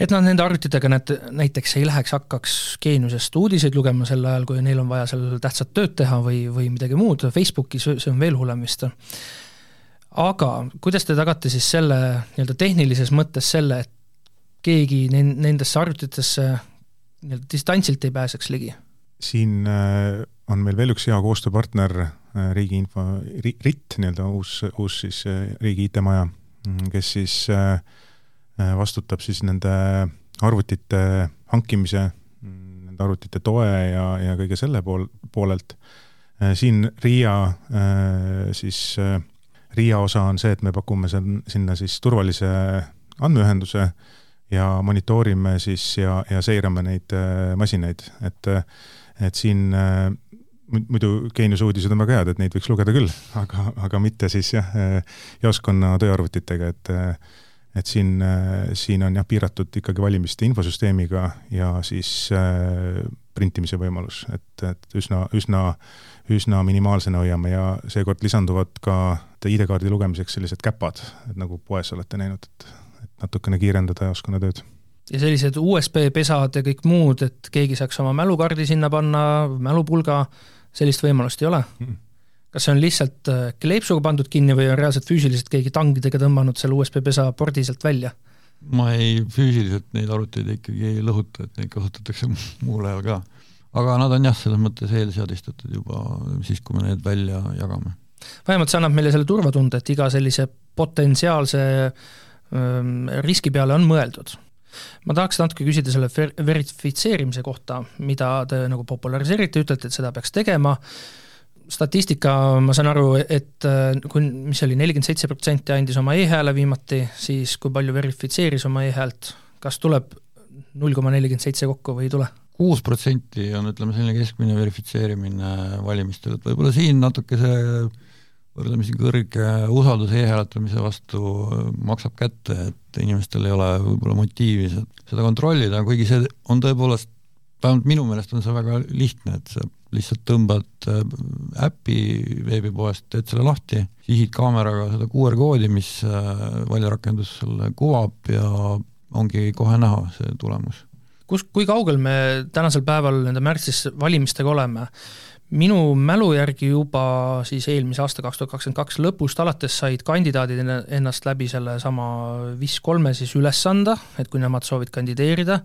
S1: et nad nende arvutitega need näiteks ei läheks, hakkaks geeniusest uudiseid lugema sel ajal, kui neil on vaja seal tähtsat tööd teha või, või midagi muud, Facebookis see on veel hullem vist. aga kuidas te tagate siis selle nii-öelda tehnilises mõttes selle, et keegi nendesse arvutitesse nii-öelda distantsilt ei pääseks ligi?
S3: siin äh, on meil veel üks hea koostööpartner, äh, Riigi Info, RIT nii-öelda uus, uus siis äh, riigi IT-maja, mm, kes siis Äh, vastutab siis nende arvutite hankimise, nende arvutite toe ja, ja kõige selle pool, poolelt. Äh, siin RIA äh, siis, RIA osa on see, et me pakume seal, sinna siis turvalise andmeühenduse ja monitoorime siis ja, ja seirame neid masinaid, et, et siin muidu Geeniuse uudised on väga head, et neid võiks lugeda küll, aga, aga mitte siis jah, jaoskonna tööarvutitega, et et siin, äh, siin on jah, piiratud ikkagi valimiste infosüsteemiga ja siis äh, printimise võimalus, et, et üsna, üsna, üsna minimaalsena hoiame ja seekord lisanduvad ka ID-kaardi lugemiseks sellised käpad, et nagu poes olete näinud, et, et natukene kiirendada jaoskonnatööd
S1: ja sellised USB-pesad ja kõik muud, et keegi saaks oma mälukaardi sinna panna, mälupulga, sellist võimalust ei ole mm.? Kas see on lihtsalt äh, kleepsuga pandud kinni või on reaalselt füüsiliselt keegi tangidega tõmmanud selle USB-pesa pordi sealt välja?
S2: ma ei, füüsiliselt neid arvuteid ikkagi ei lõhuta, et neid kasutatakse muul ajal ka. aga nad on jah, selles mõttes eelseadistatud juba siis, kui me need välja jagame.
S1: vähemalt see annab meile selle turvatunde, et iga sellise potentsiaalse ähm, riski peale on mõeldud ma tahaks natuke küsida selle ver-, verifitseerimise kohta, mida te nagu populariseerite, ütlete, et seda peaks tegema, statistika, ma saan aru, et äh, kui, mis see oli, nelikümmend seitse protsenti andis oma e-hääle viimati, siis kui palju verifitseeris oma e-häält, kas tuleb null koma nelikümmend seitse kokku või ei tule?
S2: kuus protsenti on, ütleme, selline keskmine verifitseerimine valimistel, et võib-olla siin natuke see võrdlemisi kõrge usaldus e-hääletamise vastu maksab kätte, et inimestel ei ole võib-olla motiivi seda kontrollida, kuigi see on tõepoolest, vähemalt minu meelest on see väga lihtne, et sa lihtsalt tõmbad äh, äpi veebipoest, teed selle lahti, sihid kaameraga seda QR koodi, mis äh, valijarakendus sulle kuvab ja ongi kohe näha see tulemus.
S1: kus, kui kaugel me tänasel päeval nende märtsis valimistega oleme? minu mälu järgi juba siis eelmise aasta, kaks tuhat kakskümmend kaks lõpust alates said kandidaadid ennast läbi sellesama WIS kolme siis üles anda, et kui nemad soovid kandideerida,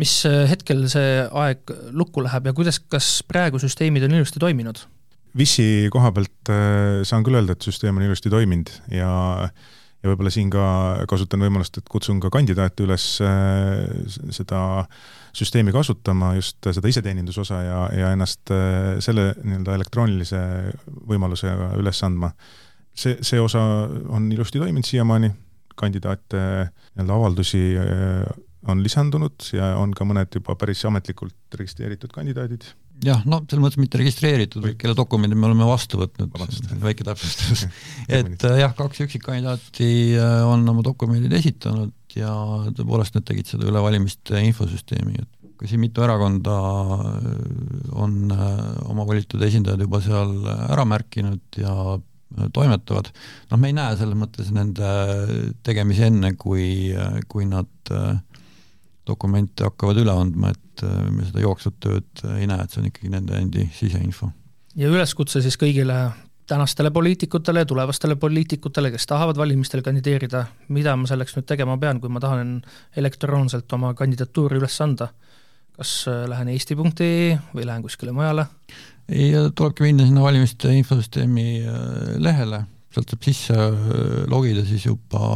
S1: mis äh, hetkel see aeg lukku läheb ja kuidas, kas praegu süsteemid on ilusti toiminud?
S3: Wissi koha pealt äh, saan küll öelda, et süsteem on ilusti toiminud ja ja võib-olla siin ka kasutan võimalust, et kutsun ka kandidaate üles äh, seda süsteemi kasutama, just seda iseteenindusosa ja, ja ennast selle nii-öelda elektroonilise võimalusega üles andma. see, see osa on ilusti toiminud siiamaani, kandidaate nii-öelda avaldusi on lisandunud ja on ka mõned juba päris ametlikult registreeritud kandidaadid.
S2: jah, no selles mõttes mitte registreeritud, vaid kelle dokumendid me oleme vastu võtnud, väike täpsustus. Et äh, jah, kaks üksikkandidaati äh, on oma dokumendid esitanud ja tõepoolest nad tegid seda üle valimiste infosüsteemi, et ka siin mitu erakonda äh, on oma valitud esindajad juba seal ära märkinud ja toimetavad, noh, me ei näe selles mõttes nende tegemisi enne, kui, kui nad dokumente hakkavad üle andma, et äh, me seda jooksvat tööd äh, ei näe, et see on ikkagi nende endi siseinfo.
S1: ja üleskutse siis kõigile tänastele poliitikutele ja tulevastele poliitikutele, kes tahavad valimistel kandideerida, mida ma selleks nüüd tegema pean, kui ma tahan elektroonselt oma kandidatuuri üles anda? kas äh, lähen eesti.ee või lähen kuskile mujale?
S2: ei, tulebki minna sinna valimiste infosüsteemi äh, lehele, sealt saab sisse äh, logida siis juba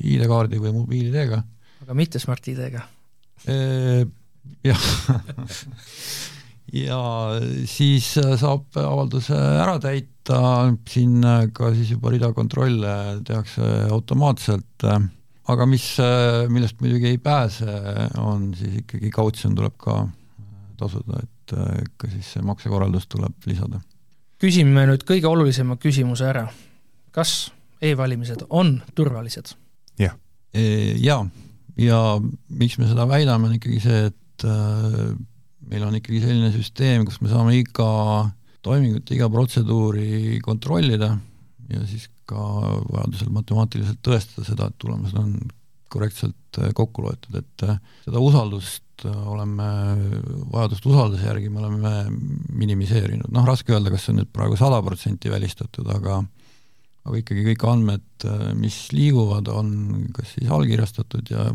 S2: ID-kaardi või mobiil-ID-ga.
S1: Aga mitte Smart-ID-ga?
S2: jah ja siis saab avalduse ära täita, siin ka siis juba rida kontrolle tehakse automaatselt, aga mis, millest muidugi ei pääse, on siis ikkagi kautsjon tuleb ka tasuda, et ka siis see maksekorraldus tuleb lisada.
S1: küsime nüüd kõige olulisema küsimuse ära. kas e-valimised on turvalised?
S3: jah.
S2: Jaa, ja miks me seda väidame, on ikkagi see, et meil on ikkagi selline süsteem, kus me saame iga toimingut, iga protseduuri kontrollida ja siis ka vajadusel matemaatiliselt tõestada seda, et tulemused on korrektselt äh, kokku loetud, et äh, seda usaldust äh, oleme, vajadust usalduse järgi me oleme minimiseerinud, noh raske öelda, kas see on nüüd praegu sada protsenti välistatud, aga aga ikkagi kõik andmed, mis liiguvad, on kas siis allkirjastatud ja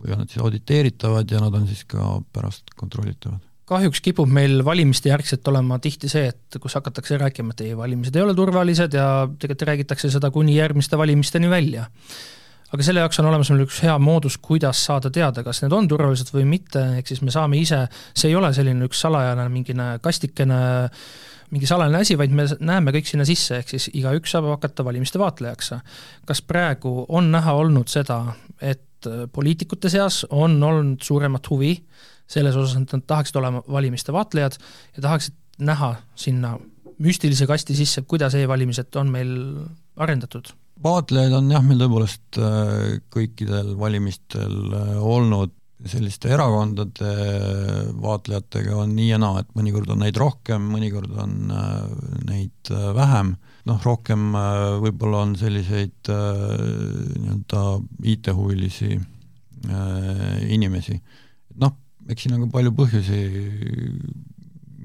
S2: või on nad siis auditeeritavad ja nad on siis ka pärast kontrollitavad
S1: kahjuks kipub meil valimiste järgselt olema tihti see, et kus hakatakse rääkima, et e-valimised ei ole turvalised ja tegelikult räägitakse seda kuni järgmiste valimisteni välja. aga selle jaoks on olemas meil üks hea moodus, kuidas saada teada, kas need on turvalised või mitte, ehk siis me saame ise, see ei ole selline üks salajane mingine kastikene, mingi salajane asi, vaid me näeme kõik sinna sisse, ehk siis igaüks saab hakata valimiste vaatlejaks. kas praegu on näha olnud seda, et poliitikute seas on olnud suuremat huvi selles osas, et nad tahaksid olema valimiste vaatlejad ja tahaksid näha sinna müstilise kasti sisse, kuidas e-valimised on meil arendatud?
S2: vaatlejaid on jah, meil tõepoolest äh, kõikidel valimistel äh, olnud, selliste erakondade vaatlejatega on nii ja naa, et mõnikord on neid rohkem, mõnikord on äh, neid vähem, noh rohkem võib-olla on selliseid nii-öelda IT-huvilisi inimesi. noh, eks siin on ka palju põhjusi,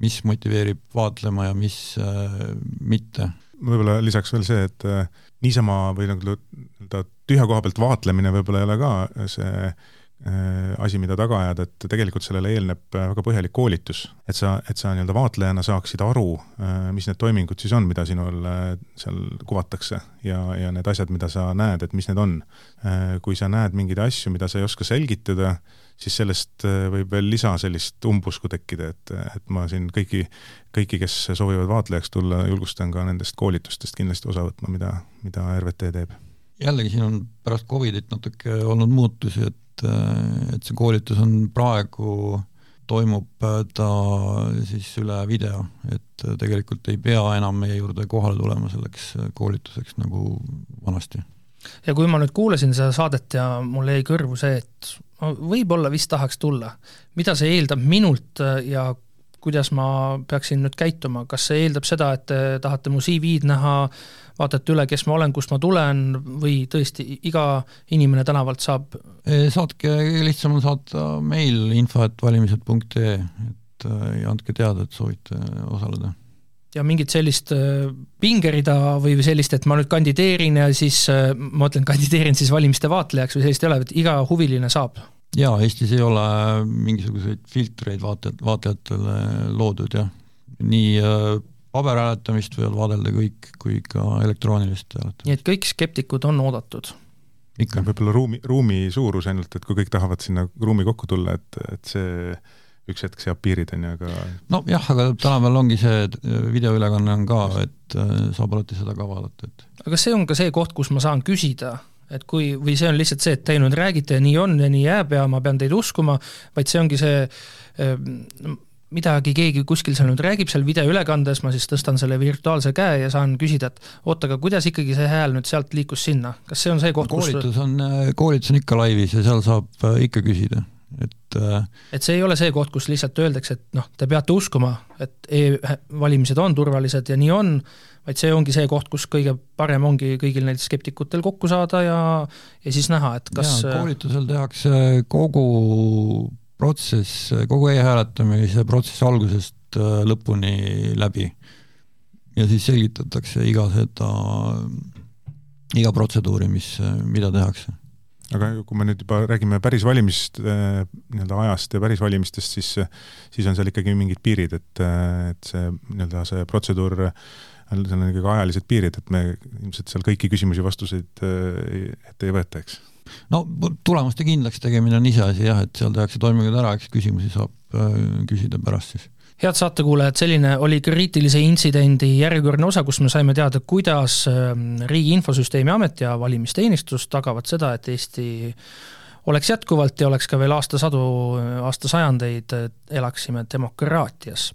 S2: mis motiveerib vaatlema ja mis äh, mitte.
S3: võib-olla lisaks veel see, et äh, niisama või nagu nii-öelda tühja koha pealt vaatlemine võib-olla ei ole ka see äh, asi, mida taga ajada, et tegelikult sellele eelneb äh, väga põhjalik koolitus, et sa, et sa nii-öelda vaatlejana saaksid aru, äh, mis need toimingud siis on, mida sinul seal kuvatakse ja, ja need asjad, mida sa näed, et mis need on. kui sa näed mingeid asju, mida sa ei oska selgitada, siis sellest äh, võib veel lisa sellist umbusku tekkida, et, et ma siin kõiki, kõiki, kes soovivad vaatlejaks tulla, julgustan ka nendest koolitustest kindlasti osa võtma, mida, mida RVT teeb.
S2: jällegi, siin on pärast Covidit natuke olnud muutusi, et, et see koolitus on praegu toimub ta siis üle video, et tegelikult ei pea enam meie juurde kohale tulema selleks koolituseks nagu vanasti.
S1: ja kui ma nüüd kuulasin seda saadet ja mul jäi kõrvu see, et ma võib-olla vist tahaks tulla. mida see eeldab minult äh, ja kuidas ma peaksin nüüd käituma, kas see eeldab seda, et te tahate mu CV-d näha, vaatate üle, kes ma olen, kust ma tulen või tõesti iga inimene tänavalt saab?
S2: saatke, lihtsam on saata meil info, et valimised.ee, et äh, ja andke teada, et soovite osaleda
S1: ja mingit sellist äh, pingerida või sellist, et ma nüüd kandideerin ja siis äh, ma ütlen, kandideerin siis valimiste vaatlejaks või sellist ei ole, et iga huviline saab?
S2: jaa, Eestis ei ole mingisuguseid filtreid vaatajat, vaatlejatele loodud jah, nii paberhääletamist võivad vaadelda kõik, kui ka elektroonilist hääletamist.
S1: nii et kõik skeptikud on oodatud?
S2: ikka.
S3: võib-olla ruumi, ruumi suurus ainult, et kui kõik tahavad sinna ruumi kokku tulla, et, et see üks hetk seab piirid, on ju, aga
S2: nojah, aga tänapäeval ongi see, et äh, videoülekanne on ka, et äh, saab alati seda ka vaadata, et
S1: aga see on ka see koht, kus ma saan küsida, et kui, või see on lihtsalt see, et te nüüd räägite ja nii on ja nii jääb ja ma pean teid uskuma, vaid see ongi see äh, midagi keegi kuskil seal nüüd räägib seal videoülekandes, ma siis tõstan selle virtuaalse käe ja saan küsida, et oot, aga kuidas ikkagi see hääl nüüd sealt liikus sinna, kas see on see koht,
S2: kus koolitus on, koolitus on ikka laivis ja seal saab ikka küsida. Et
S1: äh, et see ei ole see koht, kus lihtsalt öeldakse, et noh, te peate uskuma, et e-valimised on turvalised ja nii on, vaid see ongi see koht, kus kõige parem ongi kõigil neil skeptikutel kokku saada ja ja siis näha, et kas
S2: ja, koolitusel tehakse kogu protsess, kogu e-hääletamise protsess algusest äh, lõpuni läbi. ja siis selgitatakse iga seda, iga protseduuri, mis, mida tehakse
S3: aga kui me nüüd juba räägime päris valimist äh, nii-öelda ajast ja päris valimistest, siis, siis on seal ikkagi mingid piirid, et, et see nii-öelda see protseduur, seal on ikkagi ajalised piirid, et me ilmselt seal kõiki küsimusi, vastuseid äh, ette ei võeta, eks?
S2: No tulemuste kindlaks tegemine on iseasi jah, et seal tehakse toimingud ära, eks küsimusi saab äh, küsida pärast siis
S1: head saatekuulajad, selline oli kriitilise intsidendi järjekordne osa, kus me saime teada, kuidas ähm, Riigi Infosüsteemi Amet ja valimisteenistus tagavad seda, et Eesti oleks jätkuvalt ja oleks ka veel aastasadu, aastasajandeid, elaksime demokraatias.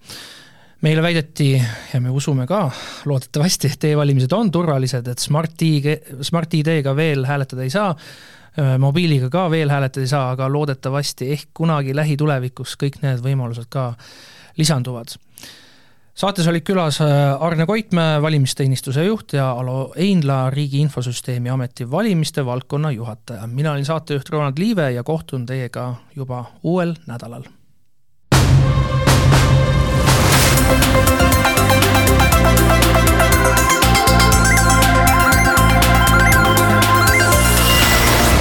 S1: meile väideti ja me usume ka loodetavasti, et e-valimised on turvalised, et Smart-ID, Smart-ID-ga veel hääletada ei saa, äh, mobiiliga ka veel hääletada ei saa, aga loodetavasti ehk kunagi lähitulevikus kõik need võimalused ka lisanduvad. saates olid külas äh, Arne Koitmäe, valimisteenistuse juht ja Alo Einla, Riigi Infosüsteemi Ameti valimiste valdkonna juhataja. mina olin saatejuht Ronald Liive ja kohtun teiega juba uuel nädalal.